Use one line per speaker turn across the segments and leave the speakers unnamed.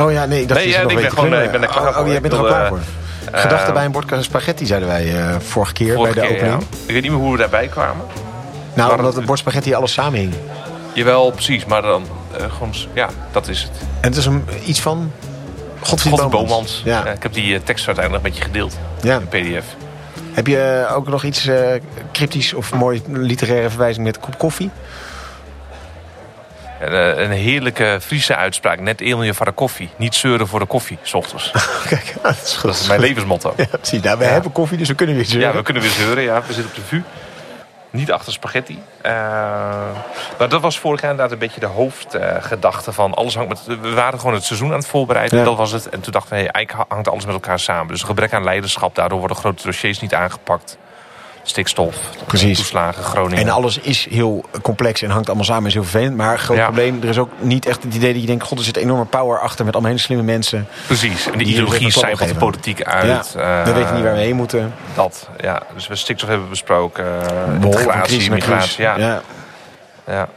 Oh ja, nee, je zit
ja,
nog
ik ben gewoon, eh, ik ben er
klimmen.
klaar
oh,
voor.
oh, jij bent er al klaar
eh,
voor. Gedachten bij een bord spaghetti, zeiden wij eh, vorige keer
Vorige
bij de
keer, ja.
opening.
Ik weet niet meer hoe we daarbij kwamen.
Nou,
Maar
omdat
het-
bord spaghetti alles samenhing.
Jawel, precies. Maar dan eh, gewoon, ja, dat is het.
En het is een, iets van Godfried
God
Bomans.
Bomans.
Ja.
Ja, ik heb die eh, tekst uiteindelijk met je gedeeld.
Ja.
In pdf.
Heb je eh, ook nog iets eh, cryptisch of mooi literaire verwijzing met kop koffie?
Eh, een heerlijke Friese uitspraak. Net Emilje van de koffie. Niet zeuren voor de koffie, s ochtends.
Kijk, dat is goed.
Dat is mijn levensmotto.
Ja, precies. Nou, we
Ja.
hebben koffie, dus we kunnen weer zeuren.
Ja, we kunnen weer zeuren. Ja, we zitten op de VU. Niet achter spaghetti. Eh, maar dat was vorig jaar inderdaad een beetje de hoofdgedachte van alles hangt met... We waren gewoon het seizoen aan het voorbereiden.
Ja.
Dat was het. En toen dachten we, hey, eigenlijk hangt alles met elkaar samen. Dus een gebrek aan leiderschap. Daardoor worden grote dossiers niet aangepakt. Stikstof,
Precies.
toeslagen, Groningen.
En alles is heel complex en hangt allemaal samen en is heel vervelend. Maar groot
Ja.
probleem, er is ook niet echt het idee dat je denkt... god, er zit enorme power achter met allemaal hele slimme mensen.
Precies. En de ideologie van de politiek uit.
ja, we
Eh,
weten niet waar we heen moeten.
Dat, ja. Dus we stikstof hebben besproken. eh, integratie,
crisis.
migratie. Ja.
Ja.
Ja.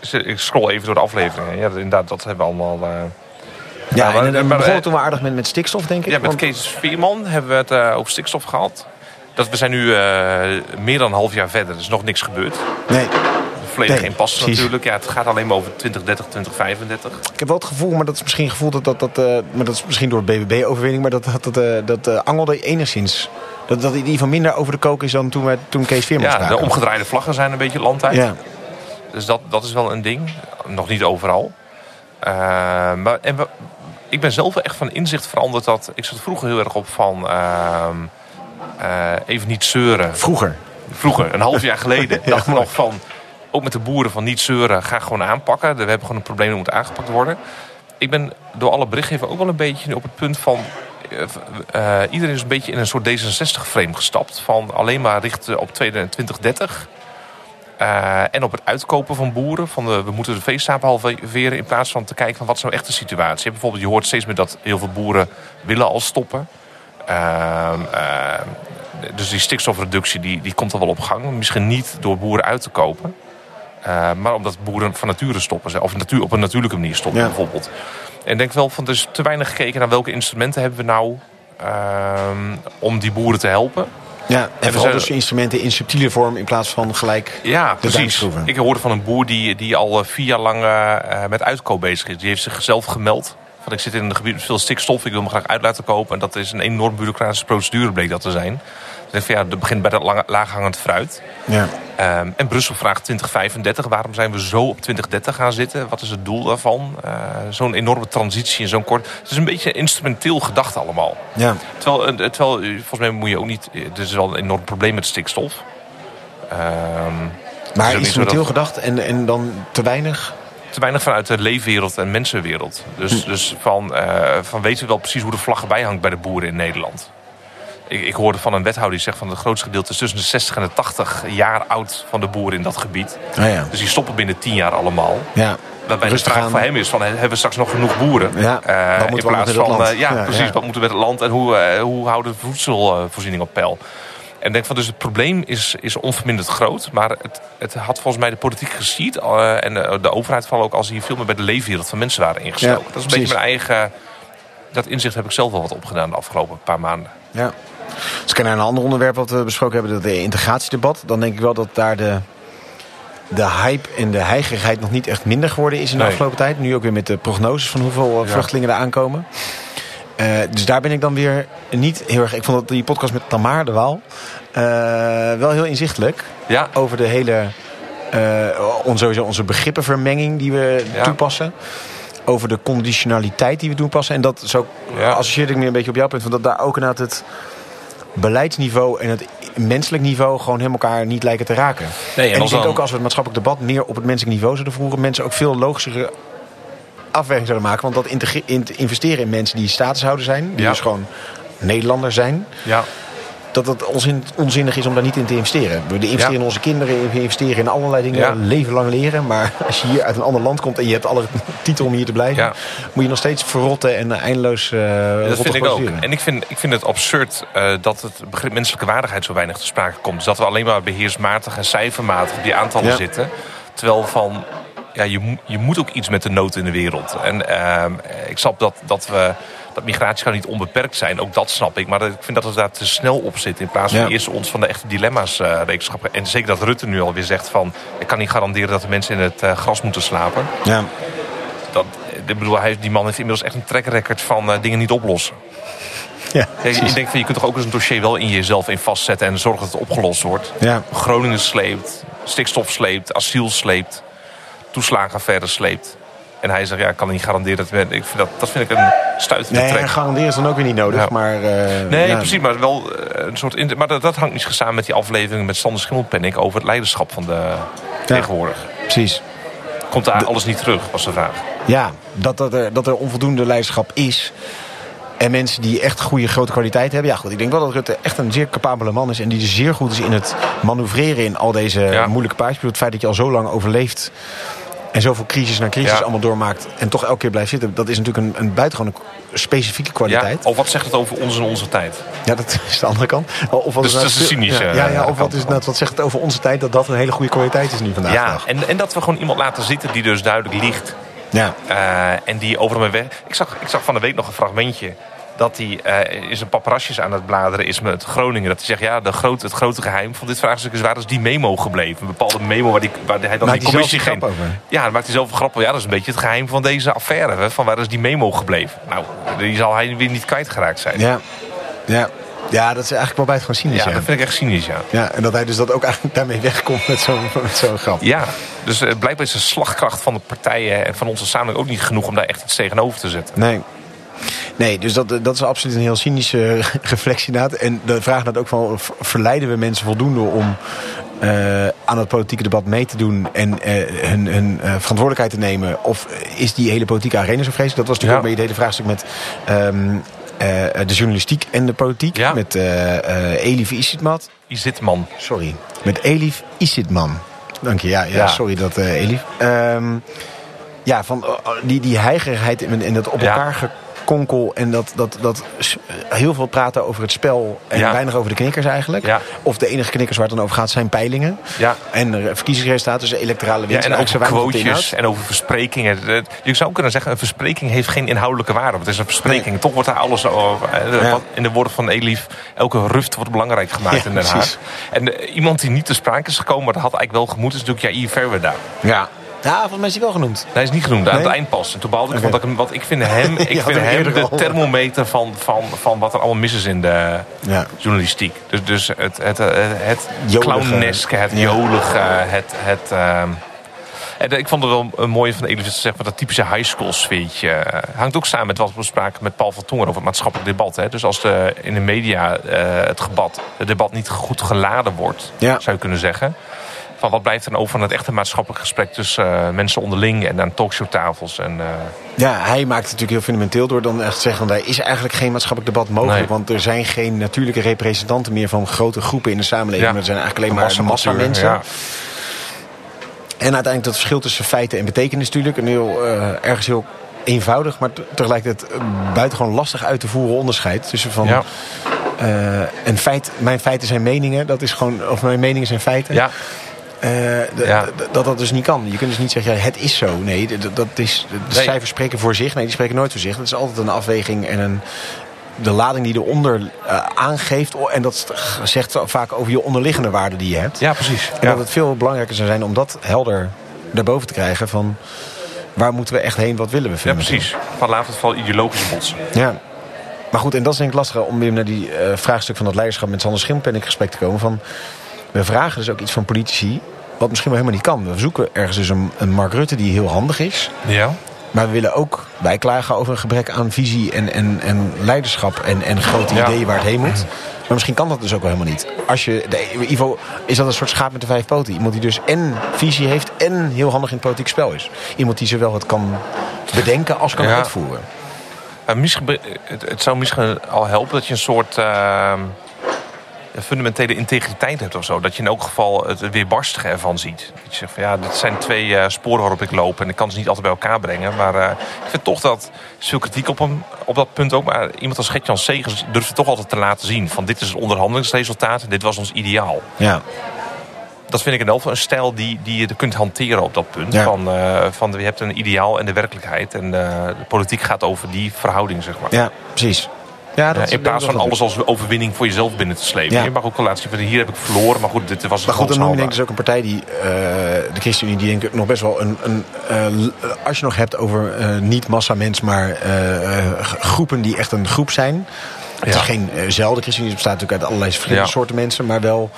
Dus ik scroll even door de afleveringen. Ja, inderdaad, dat hebben we allemaal... eh,
Ja,
maar-
en dan
maar-
begon
eh,
het toen wel aardig met, met stikstof, denk ik.
Ja, met
want-
Kees Veerman hebben we het eh, over stikstof gehad. Dat, we zijn nu eh, meer dan een half jaar verder. Er is nog niks gebeurd.
Nee,
Volledig
Nee,
geen pas
precies.
natuurlijk. Ja, het gaat alleen maar over 2030, 2035.
ik heb wel het gevoel, maar dat is misschien gevoel dat dat, dat eh, maar dat is misschien door de BBB-overwinning, maar dat dat, dat, eh, dat eh, angelde enigszins. Dat dat in ieder geval minder over de kook is dan toen, wij, toen Kees Veerman
Ja,
spraken.
de omgedraaide vlaggen zijn een beetje landuit.
Ja,
Dus dat, dat is wel een ding. Nog niet overal. Maar en we, ik ben zelf wel echt van inzicht veranderd. Dat, ik zat vroeger heel erg op van... ehm, eh, even niet zeuren.
vroeger.
Vroeger, een half jaar geleden,
Ja,
dacht ik nog van... Ook met de boeren van niet zeuren, ga gewoon aanpakken. We hebben gewoon een probleem dat moet aangepakt worden. Ik ben door alle berichtgeving ook wel een beetje op het punt van... eh, eh, iedereen is een beetje in een soort D66-frame gestapt. Van alleen maar richten op 2030. Eh, en op het uitkopen van boeren. Van de, we moeten de veestapel halveren in plaats van te kijken van wat is nou echt de situatie. Bijvoorbeeld, je hoort steeds meer dat heel veel boeren willen al stoppen. Ehm, eh, dus die stikstofreductie die, die komt al wel op gang. Misschien niet door boeren uit te kopen. eh, maar omdat boeren van nature stoppen. Of natuur, op een natuurlijke manier stoppen
Ja.
bijvoorbeeld. En ik denk wel van, er is te weinig gekeken naar welke instrumenten hebben we nou... ehm, om die boeren te helpen.
Ja, en vooral dus subtiele in subtiele vorm in plaats van gelijk...
Ja, precies.
duimschroeven.
Ik hoorde van een boer die, die al eh, vier jaar lang eh, met uitkoop bezig is. Die heeft zichzelf gemeld. Ik zit in een gebied met veel stikstof, ik wil me graag uit laten kopen. En dat is een enorm bureaucratische procedure, bleek dat te zijn. Dus ik van, ja, dat begint bij dat laaghangend fruit.
Ja.
Ehm, en Brussel vraagt 2035. Waarom zijn we zo op 2030 gaan zitten? Wat is het doel daarvan? Eh, zo'n enorme transitie in zo'n kort... Het is een beetje instrumenteel gedacht allemaal.
Ja.
Terwijl, eh, terwijl eh, volgens mij moet je ook niet... Er is wel een enorm probleem met stikstof. Ehm,
Maar
zo
instrumenteel
dat-
gedacht en, en dan te weinig.
Te weinig vanuit de leefwereld en mensenwereld. Dus, dus van, eh, van weten we wel precies hoe de vlag erbij hangt bij de boeren in Nederland. Ik, ik hoorde van een wethouder die zegt van het grootste gedeelte is tussen de 60 en de 80 jaar oud van de boeren in dat gebied.
Ah ja.
Dus die stoppen binnen 10 jaar allemaal.
Ja.
Waarbij de vraag
aan.
voor hem is van hebben we straks nog genoeg boeren?
Ja,
Eh, in plaats van eh, ja,
Ja,
precies, wat moeten we met het land en hoe, hoe houden we de voedselvoorziening op peil? En ik denk van dus het probleem is, is onverminderd groot, maar het, het had volgens mij de politiek geschied eh, en de, de overheid vooral ook als hier veel meer bij de leefwereld van mensen waren ingestoken.
Ja,
dat is een beetje mijn eigen. Dat inzicht heb ik zelf wel wat opgedaan de afgelopen paar maanden.
Ja. Als ik naar een ander onderwerp wat we besproken hebben, dat de integratiedebat. Dan denk ik wel dat daar de, de hype en de heigerigheid nog niet echt minder geworden is in de
Nee.
afgelopen tijd. Nu ook weer met de prognoses van hoeveel eh, vluchtelingen er aankomen. Eh, dus daar ben ik dan weer niet heel erg... Ik vond dat die podcast met Tamar de Waal eh, wel heel inzichtelijk.
Ja,
Over de hele... eh, on, sowieso onze begrippenvermenging die we
Ja.
toepassen. Over de conditionaliteit die we toepassen. En dat zo
Ja.
associeerde ik me een beetje op jouw punt. Van dat daar ook inderdaad het beleidsniveau en het menselijk niveau gewoon helemaal elkaar niet lijken te raken.
Nee,
en
en
ik denk
dan-
ook als we het maatschappelijk debat meer op het menselijk niveau zouden voeren, mensen ook veel logischere afweging zouden maken. Want dat investeren in mensen die statushouder zijn, die
Ja.
dus gewoon Nederlander zijn,
ja.
dat het onzin, onzinnig is om daar niet in te investeren. We investeren
Ja.
in onze kinderen, we investeren in allerlei dingen,
Ja.
leven lang leren. Maar als je hier uit een ander land komt en je hebt alle titel om hier te blijven, moet je nog steeds verrotten en eh, eindeloos uh,
dat vind ik ook. En ik vind, ik vind het absurd eh, dat het begrip menselijke waardigheid zo weinig te sprake komt. Dus dat we alleen maar beheersmatig en cijfermatig op die aantallen zitten. Terwijl van ja, je, je moet ook iets met de nood in de wereld. En ehm, ik snap dat, dat we dat migratie kan niet onbeperkt zijn. Ook dat snap ik. Maar ik vind dat we daar te snel op zitten. In plaats van eerst ons van de echte dilemma's uh. En zeker dat Rutte nu alweer zegt van... ik kan niet garanderen dat de mensen in het uh, gras moeten slapen.
Ja.
Dat, ik bedoel, hij, die man heeft inmiddels echt een track record van uh, dingen niet oplossen.
Ja,
ik denk van je kunt toch ook eens een dossier wel in jezelf in vastzetten en zorgen dat het opgelost wordt.
Ja.
Groningen sleept, stikstof sleept, asiel sleept, toeslagenaffaire sleept. En hij zegt, ja, ik kan niet garanderen dat... Ik vind dat, dat vind ik een stuitende
nee,
trek.
garanderen is dan ook weer niet nodig,
Ja.
maar... eh,
Nee,
ja.
precies, maar wel eh, een soort... Maar dat, dat hangt misschien samen met die aflevering met Sander Schimmelpenninck... over het leiderschap van de tegenwoordig.
Precies.
Komt daar alles niet terug, was de vraag.
Ja, dat, dat, er, dat er onvoldoende leiderschap is. En mensen die echt goede grote kwaliteit hebben. Ja, goed, ik denk wel dat Rutte echt een zeer capabele man is. En die dus zeer goed is in het manoeuvreren in al deze moeilijke paardjes. Het feit dat je al zo lang overleeft. En zoveel crisis na crisis
Ja.
allemaal doormaakt. En toch elke keer blijft zitten. Dat is natuurlijk een, een buitengewone specifieke
Ja,
kwaliteit.
of wat zegt het over ons en onze tijd?
Ja, dat is de andere kant. Of wat
Dus
nou
dat is de
veel-
cynische,
Ja, ja, ja,
eh,
of wat, is, nou, wat zegt het over onze tijd dat dat een hele goede kwaliteit is nu vandaag.
Ja,
dag.
en, en dat we gewoon iemand laten zitten die dus duidelijk liegt.
ja.
Eh, en die over hem weg. Ik zag, ik zag van de week nog een fragmentje. Dat hij eh, is een paparasjes aan het bladeren is met Groningen. Dat hij zegt, ja, de grote, het grote geheim van dit vraagstuk is waar is die memo gebleven. Een bepaalde memo waar, die, waar hij dan
Maakt
die commissie
een
geen... Ja, daar maakt hij zelf een grap over. Ja, dat is een beetje het geheim van deze affaire. Hè, van waar is die memo gebleven. Nou, die zal hij weer niet kwijtgeraakt zijn.
Ja. Ja. ja, dat is eigenlijk wel buitengewoon cynisch.
Ja,
Ja,
dat vind ik echt cynisch, ja.
Ja, en dat hij dus dat ook eigenlijk daarmee wegkomt met zo'n met zo'n grap.
Ja, dus eh, blijkbaar is de slagkracht van de partijen en van onze samenleving ook niet genoeg om daar echt iets tegenover te zetten.
Nee. Nee, dus dat, dat is absoluut een heel cynische reflectie inderdaad. En de vraag dat ook van, ver- verleiden we mensen voldoende om eh, aan het politieke debat mee te doen en eh, hun, hun eh, verantwoordelijkheid te nemen? Of is die hele politieke arena zo vreselijk? Dat was natuurlijk
Ja.
ook bij het hele vraagstuk met ehm, eh, de journalistiek en de politiek.
Ja.
Met Elif Isitmat.
Izitman.
Sorry. Met Elif Isitman. Dank je. Ja, ja,
Ja.
sorry dat Elif. Ehm, ja, van die, die heigerigheid en, dat op
Ja.
Gekonkel. En dat, dat, dat heel veel praten over het spel en
Ja.
weinig over de knikkers eigenlijk.
Ja.
Of de enige knikkers waar het dan over gaat zijn peilingen.
Ja.
En eh, verkiezingsresultaten, dus electorale winst.
en
op de
quotejes en over versprekingen. Je zou kunnen zeggen, een verspreking heeft geen inhoudelijke waarde. Want het is een verspreking. Toch wordt daar alles over. eh, In de woorden van Elif, elke ruft wordt belangrijk gemaakt in Den Haag.
precies.
En eh, iemand die niet te sprake is gekomen, maar dat had eigenlijk wel gemoed, is natuurlijk Jair Verwerda.
Ja. Ja, volgens mij is hij wel genoemd.
Hij is niet genoemd, aan
Nee?
het eind pas. En toen ik, want ik, want ik vind hem, ik vind
hem
de
al.
thermometer van, van, van wat er allemaal mis is in de
Ja.
journalistiek. Dus, dus het, het, het, het clowneske, het jolige, het... het ehm, en ik vond het wel een mooie van Elif, zeg maar, dat typische high school sfeertje. eh, hangt ook samen met wat we bespraken met Paul van Tonger over het maatschappelijk debat. Hè. Dus als de, in de media eh, het, debat, het debat niet goed geladen wordt,
Ja.
zou je kunnen zeggen. Van wat blijft er dan over van het echte maatschappelijk gesprek tussen eh, mensen onderling en aan talkshowtafels. En, eh,
Ja, hij maakt het natuurlijk heel fundamenteel door dan echt te zeggen... er is eigenlijk geen maatschappelijk debat mogelijk...
Nee.
want er zijn geen natuurlijke representanten meer... van grote groepen in de samenleving.
Ja.
Maar er zijn eigenlijk alleen maar massa mensen.
ja.
En uiteindelijk dat verschil tussen feiten en betekenis natuurlijk. Een heel, eh, ergens heel eenvoudig, maar te- tegelijkertijd buitengewoon lastig uit te voeren onderscheid. Tussen van
Ja.
een feit, mijn feiten zijn meningen, dat is gewoon, of mijn meningen zijn feiten.
Ja,
Eh,
Ja.
dat dat dus niet kan. Je kunt dus niet zeggen, ja, het is zo. Nee, dat is, de
Nee.
cijfers spreken voor zich. Nee, die spreken nooit voor zich. Dat is altijd een afweging en een, de lading die eronder eh, aangeeft. En dat zegt vaak over je onderliggende waarden die je hebt.
ja precies.
En
Ja.
dat het veel belangrijker zou zijn om dat helder daarboven te krijgen. Van waar moeten we echt heen, wat willen we
ja,
vinden.
precies. Van we het vooral ideologisch botsen.
Ja. Maar goed, en dat is denk ik lastiger om weer naar die eh, vraagstuk van dat leiderschap met Sander Schimpen in gesprek te komen. Van, we vragen dus ook iets van politici, wat misschien wel helemaal niet kan. We zoeken ergens dus een, een Mark Rutte die heel handig is.
Ja.
Maar we willen ook bijklagen over een gebrek aan visie en, en, en leiderschap en, en grote
Ja.
ideeën waar het heen moet. Maar misschien kan dat dus ook wel helemaal niet. Als je, de, Ivo, is dat een soort schaap met de vijf poten? Iemand die dus en visie heeft en heel handig in het politiek spel is. Iemand die zowel het kan bedenken als kan
Ja.
uitvoeren.
Misschien, het, het zou misschien al helpen dat je een soort ehm, fundamentele integriteit hebt of zo. Dat je in elk geval het weerbarstige ervan ziet. Dat je zegt van ja, dit zijn twee eh, sporen waarop ik loop en ik kan ze niet altijd bij elkaar brengen. Maar eh, ik vind toch dat, veel kritiek op hem op dat punt ook. Maar iemand als Gertjan Segers durft het toch altijd te laten zien. Van dit is het onderhandelingsresultaat en dit was ons ideaal.
Ja.
dat vind ik in elk geval een stijl die, die je kunt hanteren op dat punt.
Ja.
Van, eh, van je hebt een ideaal en de werkelijkheid. En eh, de politiek gaat over die verhouding, zeg maar.
Ja, precies. Ja, dat
in plaats van alles als overwinning voor jezelf binnen te slepen.
Ja.
Je mag ook wel laten zien van hier heb ik verloren. Maar goed, dit was
Maar goed, dan noem je denk ik dus ook een partij die, eh, de ChristenUnie, die denk ik nog best wel een, een eh, als je nog hebt over eh, niet massa mens, maar groepen die echt een groep zijn. Het
Ja.
is geen eh, zelden ChristenUnie, het bestaat natuurlijk uit allerlei verschillende
Ja.
soorten mensen, maar wel,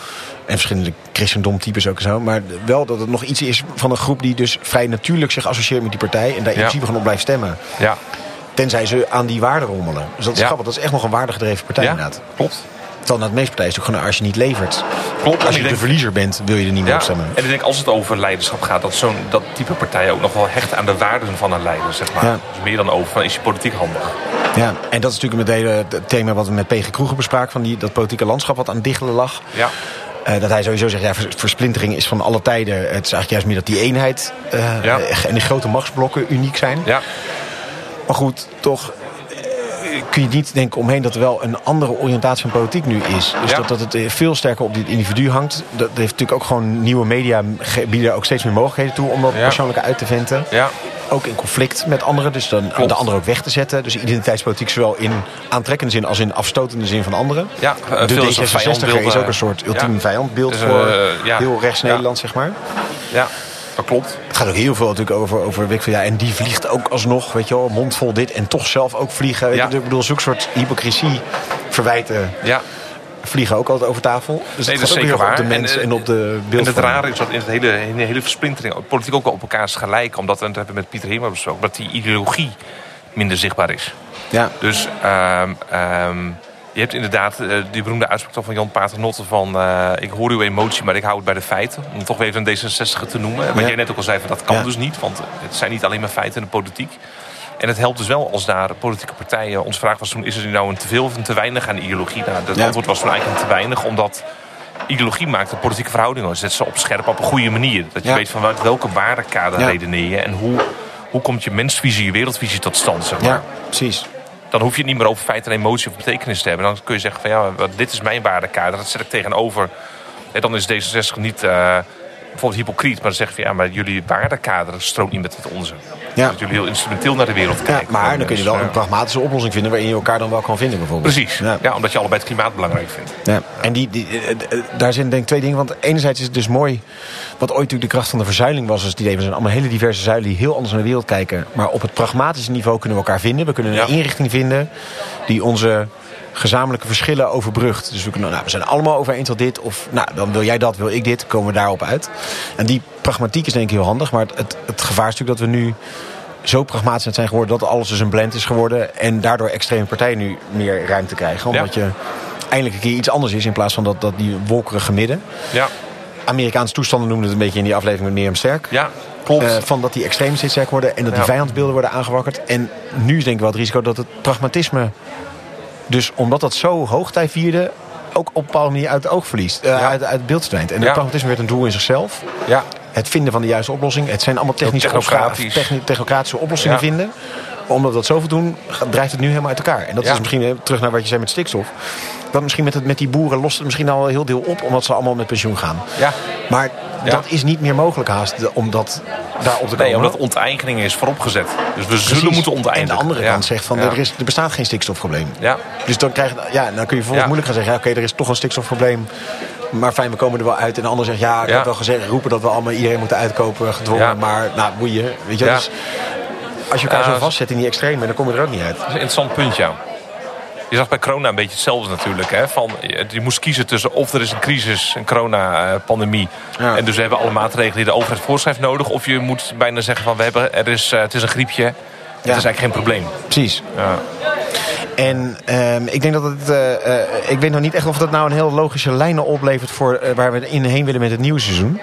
en verschillende christendomtypes ook en zo, maar wel dat het nog iets is van een groep die dus vrij natuurlijk zich associeert met die partij en daar in
Ja.
principe gewoon op blijft stemmen.
Ja,
Tenzij ze aan die waarden rommelen. Dus dat is
Ja.
grappig, dat is echt nog een waardegedreven partij
ja
inderdaad.
klopt.
Terwijl de meeste partijen is het ook gewoon als je niet levert.
Klopt.
Als je de
denk-
verliezer bent, wil je er niet meer
Ja,
op stemmen.
en ik denk als het over leiderschap gaat, dat zo'n dat type partij ook nog wel hecht aan de waarden van een leider, zeg maar.
Ja.
Dus meer dan over van is je politiek handig.
Ja, en dat is natuurlijk met het hele het thema wat we met PG Kroeger bespraken... van die, dat politieke landschap wat aan het diggelen lag.
Ja,
Eh, dat hij sowieso zegt, ja, vers- versplintering is van alle tijden. Het is eigenlijk juist meer dat die eenheid eh,
Ja.
en die grote machtsblokken uniek zijn.
ja,
Maar goed, toch eh, kun je niet denken omheen dat er wel een andere oriëntatie van politiek nu is. Dus
Ja.
dat, dat het eh, veel sterker op dit individu hangt. Dat heeft natuurlijk ook gewoon nieuwe media bieden ook steeds meer mogelijkheden toe om dat
Ja.
persoonlijke uit te venten.
ja,
Ook in conflict met anderen, dus dan
Klopt.
de anderen ook weg te zetten. Dus identiteitspolitiek zowel in aantrekkende zin als in afstotende zin van anderen.
ja. eh,
De
veel is een
D66er
vijandbeeld,
is ook een soort ultiem
ja.
vijandbeeld voor heel rechts. Nederland, zeg maar.
Ja, dat klopt.
Het gaat ook heel veel natuurlijk over, over weet veel, ja, en die vliegt ook alsnog, weet je wel, mondvol dit en toch zelf ook vliegen. Weet
Ja.
je, ik bedoel, zo'n soort hypocrisie verwijten
Ja,
vliegen ook altijd over tafel. Dus
Nee,
dat
is zeker
erg op de
waar.
mens en,
En, eh,
op de
En
beeld.
het rare is dat in, het hele, in de hele versplintering politiek ook op elkaar is gelijk. Omdat, en dat hebben we met Pieter Heerma besproken, dat die ideologie minder zichtbaar is.
Ja,
Dus ehm, je hebt inderdaad eh, die beroemde uitspraak van Jan Paternotte van... eh, ik hoor uw emotie, maar ik hou het bij de feiten. Om toch weer even een D66 te noemen. Wat
Ja.
jij net ook al zei, van, dat kan
Ja.
dus niet. Want het zijn niet alleen maar feiten in de politiek. En het helpt dus wel als daar politieke partijen... Ons vraag was toen, is er nou een te veel of een te weinig aan ideologie? Nou, het
Ja.
antwoord was toen eigenlijk een te weinig, omdat... Ideologie maakt de politieke verhoudingen. Zet ze op scherp op een goede manier. Dat je weet van uit welke waardekader redeneer je. En hoe, hoe komt je mensvisie, je wereldvisie tot stand. Zeg maar
ja, precies.
Dan hoef je niet meer over feit en emotie of betekenis te hebben. Dan kun je zeggen van ja, dit is mijn waardekader. Dat zet ik tegenover. En dan is D66 niet eh, bijvoorbeeld hypocriet. Maar dan zeg je van ja, maar jullie waardekader strookt niet met het onze.
Ja.
Dat jullie heel instrumenteel naar de wereld
Ja,
kijken.
maar dan kun je wel
Dus,
een pragmatische oplossing vinden waarin je elkaar dan wel kan vinden bijvoorbeeld.
Precies.
Ja.
Ja. omdat je allebei het klimaat belangrijk vindt.
Ja, en die, die, eh, eh, daar zijn denk ik twee dingen. Want enerzijds is het dus mooi... wat ooit natuurlijk de kracht van de verzuiling was... is het idee, we zijn allemaal hele diverse zuilen... die heel anders naar de wereld kijken. Maar op het pragmatische niveau kunnen we elkaar vinden. We kunnen een inrichting vinden... die onze gezamenlijke verschillen overbrugt. Dus we, kunnen, nou, we zijn allemaal over eens tot dit. Of nou, dan wil jij dat, wil ik dit. Komen we daarop uit. En die pragmatiek is denk ik heel handig. Maar het, het, gevaar is natuurlijk dat we nu zo pragmatisch zijn geworden... dat alles dus een blend is geworden. En daardoor extreme partijen nu meer ruimte krijgen. Omdat je eindelijk een keer iets anders is... in plaats van dat, dat die wolkerige midden.
Ja,
Amerikaanse toestanden noemden het een beetje in die aflevering met Mirjam Sterk.
ja klopt.
Eh, van dat die extreem steeds sterker worden en dat die
Ja.
vijandsbeelden worden aangewakkerd. En nu is denk ik wel het risico dat het pragmatisme, dus omdat dat zo hoogtij vierde, ook op een bepaalde manier uit het oog verliest, eh,
Ja.
uit, uit het beeld verdwijnt. En het
Ja.
pragmatisme werd een doel in zichzelf.
ja,
Het vinden van de juiste oplossing. Het zijn allemaal technische
technocratisch.
techni- technocratische oplossingen
Ja.
vinden. Maar omdat we dat zoveel doen, drijft het nu helemaal uit elkaar. En dat is misschien terug naar wat je zei met stikstof. Dat misschien met, het, met die boeren lost het misschien al een heel deel op, omdat ze allemaal met pensioen gaan.
ja.
Maar
Ja.
dat is niet meer mogelijk haast de- om dat daarop te komen.
Nee, omdat onteigening is vooropgezet. Dus we zullen moeten onteigen.
En de andere kant zegt van er, is, er bestaat geen stikstofprobleem.
Ja,
Dus dan, krijg je, ja, dan kun je vervolgens moeilijk gaan zeggen... oké, er is toch een stikstofprobleem. Maar fijn, we komen er wel uit. En de ander zegt, ja, ik heb wel gezegd... roepen dat we allemaal iedereen moeten uitkopen, gedwongen. Maar, nou, boeien. Weet je, dus als je elkaar zo vastzet in die extreme... dan kom je er ook niet uit.
Dat is een interessant punt, ja. Je zag bij corona een beetje hetzelfde natuurlijk. Hè? Van, je, moest kiezen tussen of er is een crisis, een corona-pandemie.
Ja.
En dus we hebben alle maatregelen die de overheid voorschrijft nodig. Of je moet bijna zeggen van we hebben, er is, eh, het is een griepje. Het is eigenlijk geen probleem.
Precies.
Ja.
En ehm, ik denk dat het... eh, eh, ik weet nog niet echt of dat nou een heel logische lijnen oplevert... voor waar we in heen willen met het nieuwe seizoen.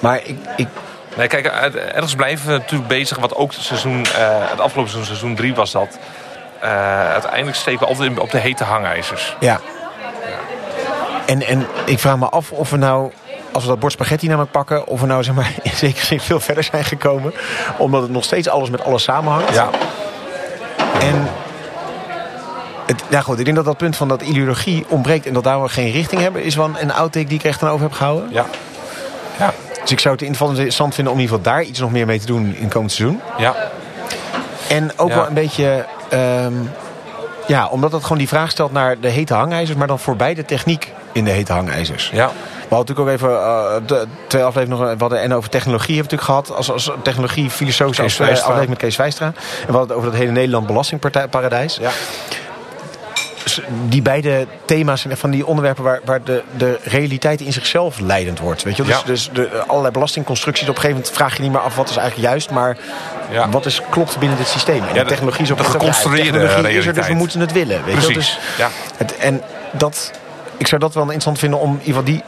Maar ik, ik
Nee, kijk, ergens blijven we natuurlijk bezig. Wat ook het seizoen, het afgelopen seizoen, seizoen 3 was dat. Eh, uiteindelijk steken we altijd op de hete hangijzers.
Ja. En, en ik vraag me af of we nou, als we dat bord spaghetti namelijk pakken... of we nou zeg maar, in zekere zin veel verder zijn gekomen. Omdat het nog steeds alles met alles samenhangt.
Ja,
En het, ja goed, ik denk dat dat punt van dat ideologie ontbreekt... en dat daar we geen richting hebben... is wel een, outtake die ik echt aan over heb gehouden.
ja. Ja.
Dus ik zou het interessant vinden om in ieder geval daar iets nog meer mee te doen in het komend seizoen.
Ja.
En ook
Ja.
wel een beetje... ehm, ja, omdat het gewoon die vraag stelt naar de hete hangijzers... maar dan voorbij de techniek in de hete hangijzers.
Ja.
We hadden natuurlijk ook even eh, de twee afleveringen nog, we hadden en over technologie hebben we natuurlijk gehad als, als technologie als eh, aflevering met Kees Wijstra. En we hadden het over dat hele Nederland belastingparadijs.
Ja.
Dus die beide thema's zijn echt van die onderwerpen waar, waar de, de realiteit in zichzelf leidend wordt. Weet je? wel? Dus,
Ja.
dus de, allerlei belastingconstructies. Op een gegeven moment vraag je niet meer af wat is eigenlijk juist, maar
Ja.
wat is klopt binnen dit systeem. En de technologie is op
de geconstrueerde
is er, dus we
realiteit.
moeten het willen. Weet je?
Precies.
Dus
Ja.
het, en dat, ik zou dat wel interessant vinden om in ieder geval die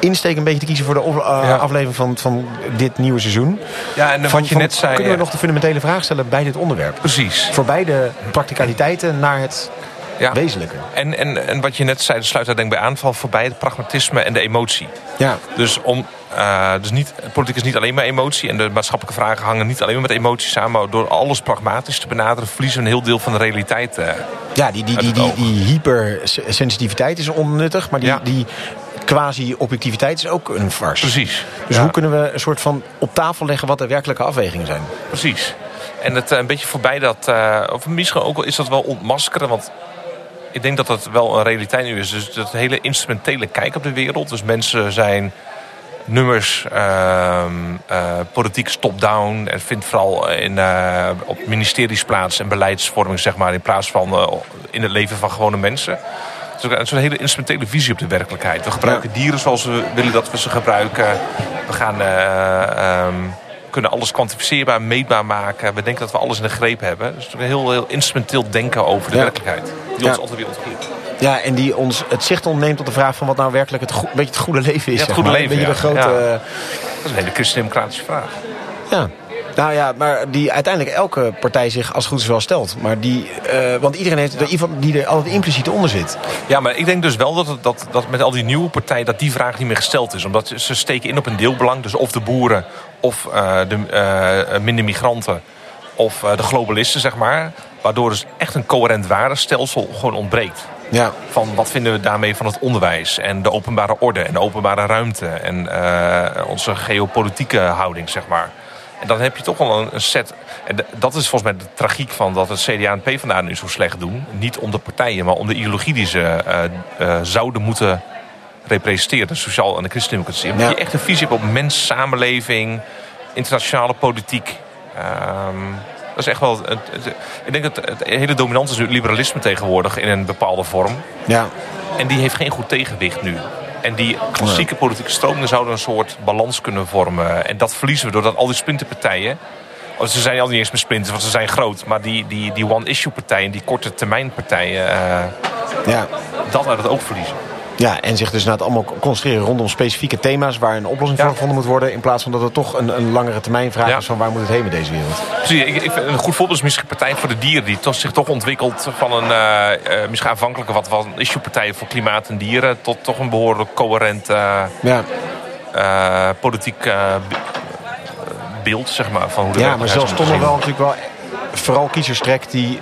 insteek een beetje te kiezen voor de eh,
Ja.
aflevering van, van dit nieuwe seizoen.
Ja, en
Van,
wat je
van,
net zei...
Kunnen we nog de fundamentele vraag stellen bij dit onderwerp?
Precies.
Voorbij de practicaliteiten naar het
Ja.
wezenlijke.
En, en, en wat je net zei, dat sluit daar denk ik bij aan... van voorbij het pragmatisme en de emotie.
Ja,
Dus, om, eh, dus niet, politiek is niet alleen maar emotie... en de maatschappelijke vragen hangen niet alleen maar met emoties samen... maar door alles pragmatisch te benaderen... verliezen we een heel deel van de realiteit. eh.
ja die, die, die, die, die hypersensitiviteit is onnuttig. Maar die,
Ja.
die quasi-objectiviteit is ook een farce.
Precies.
Dus
Ja.
hoe kunnen we een soort van op tafel leggen wat de werkelijke afwegingen zijn?
Precies. En het eh, een beetje voorbij dat... of misschien ook is dat wel ontmaskeren, want... Ik denk dat dat wel een realiteit nu is. Dus dat hele instrumentele kijk op de wereld. Dus mensen zijn nummers, ehm, eh, politiek top-down. En vindt vooral in, eh, op ministeries plaats en beleidsvorming, zeg maar, in plaats van eh, in het leven van gewone mensen. Het is een hele instrumentele visie op de werkelijkheid. We gebruiken dieren zoals we willen dat we ze gebruiken. We gaan, eh, ehm, kunnen alles kwantificeerbaar, meetbaar maken. We denken dat we alles in de greep hebben. Dus een heel, heel instrumenteel denken over de
Ja.
werkelijkheid. Die
Ja.
ons altijd weer ontgeeft.
Ja, en die ons het zicht ontneemt op de vraag van wat nou werkelijk het, beetje het goede leven is.
Ja, het goede
maar.
leven,
Een beetje
ja.
de grote... Eh,
Dat is een hele christendemocratische vraag.
Ja. Nou ja, maar die uiteindelijk elke partij zich als goed is wel stelt. Maar die, eh, want iedereen heeft er iemand die er altijd impliciet onder zit.
Ja, maar ik denk dus wel dat, dat, dat met al die nieuwe partijen... dat die vraag niet meer gesteld is. Omdat ze steken in op een deelbelang. Dus of de boeren, of eh, de eh, minder migranten... of de globalisten, zeg maar. Waardoor dus echt een coherent waardenstelsel gewoon ontbreekt.
Ja.
Van wat vinden we daarmee van het onderwijs... en de openbare orde en de openbare ruimte... en onze geopolitieke houding, zeg maar. En dan heb je toch wel een, set... En dat is volgens mij de tragiek van dat het CDA en PvdA nu zo slecht doen. Niet om de partijen, maar om de ideologie die ze eh, eh, zouden moeten representeren. De sociaal- en de christendemocratie. Omdat
Ja.
je echt een visie hebt op mens, samenleving, internationale politiek. Ehm, dat is echt wel... Het, het- ik denk dat het, het hele dominant is nu het liberalisme tegenwoordig in een bepaalde vorm.
Ja.
En die heeft geen goed tegenwicht nu. En die klassieke politieke stromingen zouden een soort balans kunnen vormen. En dat verliezen we doordat al die splinterpartijen... oh, Ze zijn al niet eens meer splinters, want ze zijn groot. Maar die, die, die one-issue partijen, die korte termijn partijen... eh,
Ja.
dat uit het oog verliezen.
Ja, en zich dus na het allemaal concentreren rondom specifieke thema's... waar een oplossing voor gevonden moet worden... in plaats van dat het toch een, een langere termijn vraag is van waar moet het heen met deze wereld.
Precies, ik, ik een goed voorbeeld is misschien Partij voor de Dieren... die toch, zich toch ontwikkelt van een eh, misschien aanvankelijke wat, voor klimaat en dieren... tot toch een behoorlijk coherent eh,
Ja,
politiek be- beeld, zeg maar. Van hoe de
ja maar zelfs toch nog wel natuurlijk wel... vooral kiezers trekt die...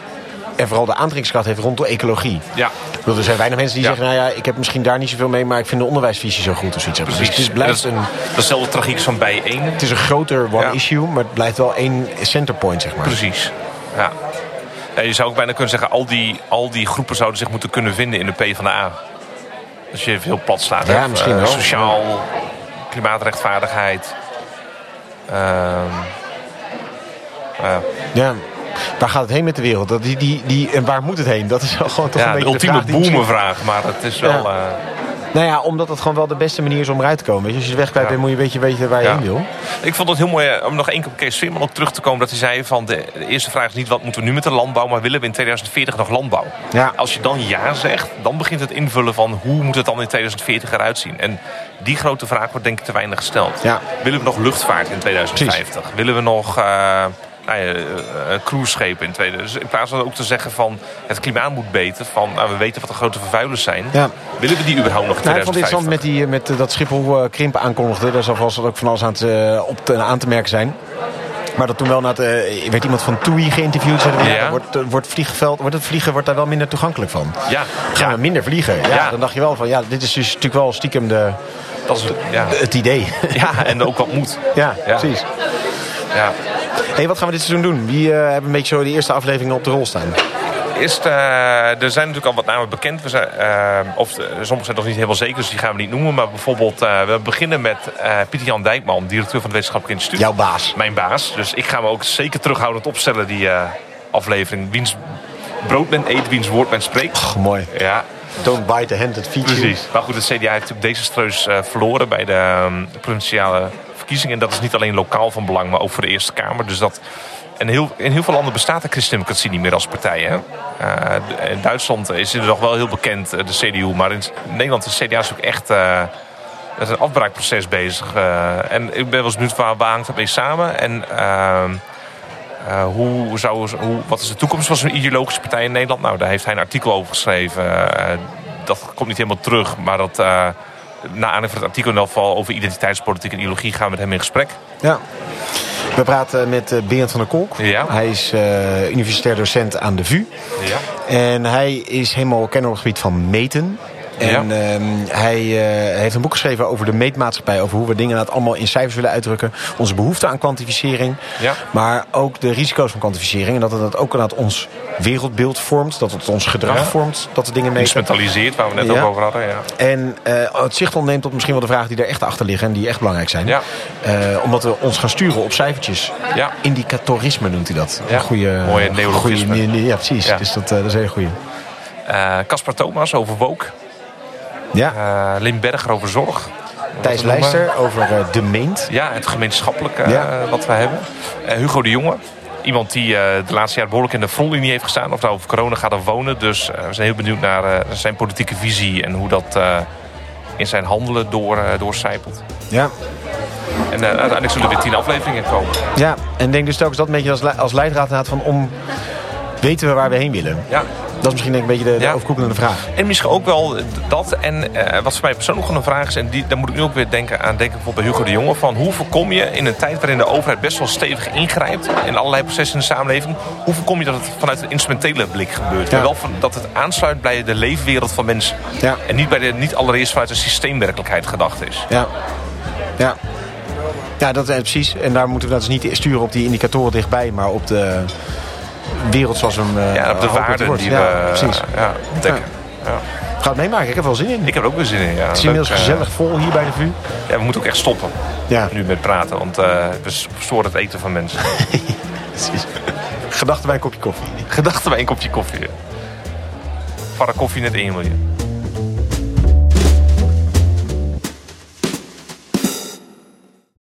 en vooral de aantrekkingskracht heeft rondom ecologie.
zien. Ja,
bedoel, er zijn weinig mensen die
Ja.
zeggen... nou ja, ik heb misschien daar niet zoveel mee... maar ik vind de onderwijsvisie zo goed of zoiets. Dus
precies.
het is, blijft
Dat is-
een,
tragiek is van bijeen.
het is een groter one
Ja.
issue... maar het blijft wel één centerpoint, zeg maar.
Precies. Ja. Ja, je zou ook bijna kunnen zeggen, al die, al die groepen zouden zich moeten kunnen vinden in de PvdA. Als je even heel plat slaat.
Ja,
hè.
misschien
Eh,
wel.
Sociaal, klimaatrechtvaardigheid. Ehm, ja.
Ja. Waar gaat het heen met de wereld? Dat, die, die, die, en waar moet het heen? Dat is wel gewoon toch
ja,
een
de
beetje
ultieme
die misschien-
boemenvraag. Maar het is wel...
Ja.
eh,
Nou ja, omdat het gewoon wel de beste manier is om eruit te komen. Weet je? Als je de weg kwijt bent, moet je een beetje weten waar je heen wil.
Ik vond het heel mooi eh, om nog één keer op Kees Veerman ook terug te komen. Dat hij zei van de, de eerste vraag is niet wat moeten we nu met de landbouw. Maar willen we in 2040 nog landbouw?
Ja.
Als je dan ja zegt, dan begint het invullen van hoe moet het dan in 2040 eruit zien. En die grote vraag wordt denk ik te weinig gesteld.
Ja.
Willen we nog luchtvaart in 2050? Willen we nog... eh nou ja, eh, eh, cruiseschepen in 2050. Dus in plaats van ook te zeggen van het klimaat moet beter. Van nou, we weten wat de grote vervuilers zijn.
Ja.
Willen we die überhaupt nog in
Nou, ik vond het
2050?
interessant met, die, met eh, dat Schiphol krimp aankondigde. Daar zal vast ook van alles aan te, op te, aan te merken zijn. Maar dat toen wel na het, werd iemand van TUI geïnterviewd. Zeiden ja. Wordt, wordt, vliegveld, wordt het vliegen wordt daar wel minder toegankelijk van.
Ja,
Gaan
ja.
we minder vliegen? Ja,
Ja.
Dan dacht je wel van, ja, dit is dus natuurlijk wel stiekem de,
Dat is ja.
het idee.
ja, en ook wat moet.
Ja,
Ja.
precies.
Ja.
Hey, wat gaan we dit seizoen doen? Wie eh, hebben een beetje zo de eerste afleveringen op de rol staan?
Eerst, eh, er zijn natuurlijk al wat namen bekend. We zijn, eh, of sommige zijn nog niet helemaal zeker, dus die gaan we niet noemen. Maar bijvoorbeeld, we beginnen met eh Pieter Jan Dijkman, directeur van het Wetenschappelijk Instituut.
Jouw baas.
Mijn baas. Dus ik ga me ook zeker terughoudend opstellen, die aflevering. Wiens brood men eet, wiens woord men spreekt.
Och, mooi.
Ja,
Don't bite the hand that feeds you.
precies. Maar goed, het CDA heeft natuurlijk desastreus eh verloren bij de ehm, provinciale En dat is niet alleen lokaal van belang, maar ook voor de Eerste Kamer. Dus dat... En heel, in heel veel landen bestaat de christendemocratie niet meer als partij. Hè? Eh, in Duitsland is het nog wel heel bekend, eh, de CDU. Maar in Nederland is de CDA ook echt eh, met een afbraakproces bezig. Eh, en ik ben wel eens benieuwd waar, waar hangt dat mee samen. En ehm, eh, hoe zou, hoe, wat is de toekomst van zo'n ideologische partij in Nederland? Nou, daar heeft hij een artikel over geschreven. Eh, dat komt niet helemaal terug, maar dat... na aanleiding van het artikel in geval over identiteitspolitiek en ideologie gaan we met hem in gesprek.
Ja. We praten met eh, Berend van der Kolk.
Ja.
Hij is eh, universitair docent aan de VU.
Ja.
En hij is helemaal kenner op het gebied van meten. En
Ja.
ehm, hij eh, heeft een boek geschreven over de meetmaatschappij. Over hoe we dingen inderdaad allemaal in cijfers willen uitdrukken. Onze behoefte aan kwantificering.
Ja.
Maar ook de risico's van kwantificering. En dat het dat ook inderdaad ons wereldbeeld vormt. Dat het ons gedrag
Ja.
vormt. Dat we dingen meten.
Instrumentaliseerd, waar we net ook over hadden. Ja.
En eh, het zicht ontneemt tot misschien wel de vragen die er echt achter liggen. En die echt belangrijk zijn.
Ja.
Eh, omdat we ons gaan sturen op cijfertjes.
Ja.
Indicatorisme noemt hij dat. Een goede,
Mooie neologisme.
goede- ja, precies. Dus dat, dat is een hele goede.
Caspar Thomas over Woke.
Ja.
Eh Lim Berger over zorg.
Thijs. Lijster over eh, de meent.
Ja, het gemeenschappelijke eh,
Ja.
wat we hebben. Hugo de Jonge. Iemand die eh, de laatste jaren behoorlijk in de frontlinie heeft gestaan. Of nou over corona gaat of wonen. Dus we zijn heel benieuwd naar zijn politieke visie. En hoe dat in zijn handelen door, doorcijpelt.
Ja.
En uiteindelijk zullen er weer tien afleveringen komen.
ja, en denk dus telkens dat een beetje als, le- als leidraad van om... Weten we waar we heen willen?
Ja.
Dat is misschien denk ik een beetje de, overkoepelende vraag.
En misschien ook wel dat. En eh, wat voor mij persoonlijk nog een vraag is... en die, daar moet ik nu ook weer denken aan denken bijvoorbeeld bij Hugo de Jonge... van hoe voorkom je in een tijd waarin de overheid best wel stevig ingrijpt... in allerlei processen in de samenleving... hoe voorkom je dat het vanuit een instrumentele blik gebeurt?
Ja.
Maar wel van, dat het aansluit bij de leefwereld van mensen.
Ja.
En niet, bij de, niet allereerst vanuit de systeemwerkelijkheid gedacht is.
Ja. Ja. Ja, dat is precies. En daar moeten we dat dus niet sturen op die indicatoren dichtbij, maar op de wereld zoals we hem eh,
Ja, op de waarden die
ja,
we
precies.
ja, ontdekken. Ja.
Ga het meemaken, ik heb er wel zin in.
Ik heb er ook weer zin in. Ja.
het is inmiddels
eh,
gezellig vol hier bij de VU.
Ja, we moeten ook echt stoppen
Ja,
nu met praten. Want eh, we storen het eten van mensen.
precies. Gedachten bij een kopje koffie.
Gedachten bij een kopje koffie. Van een koffie net 1 miljoen.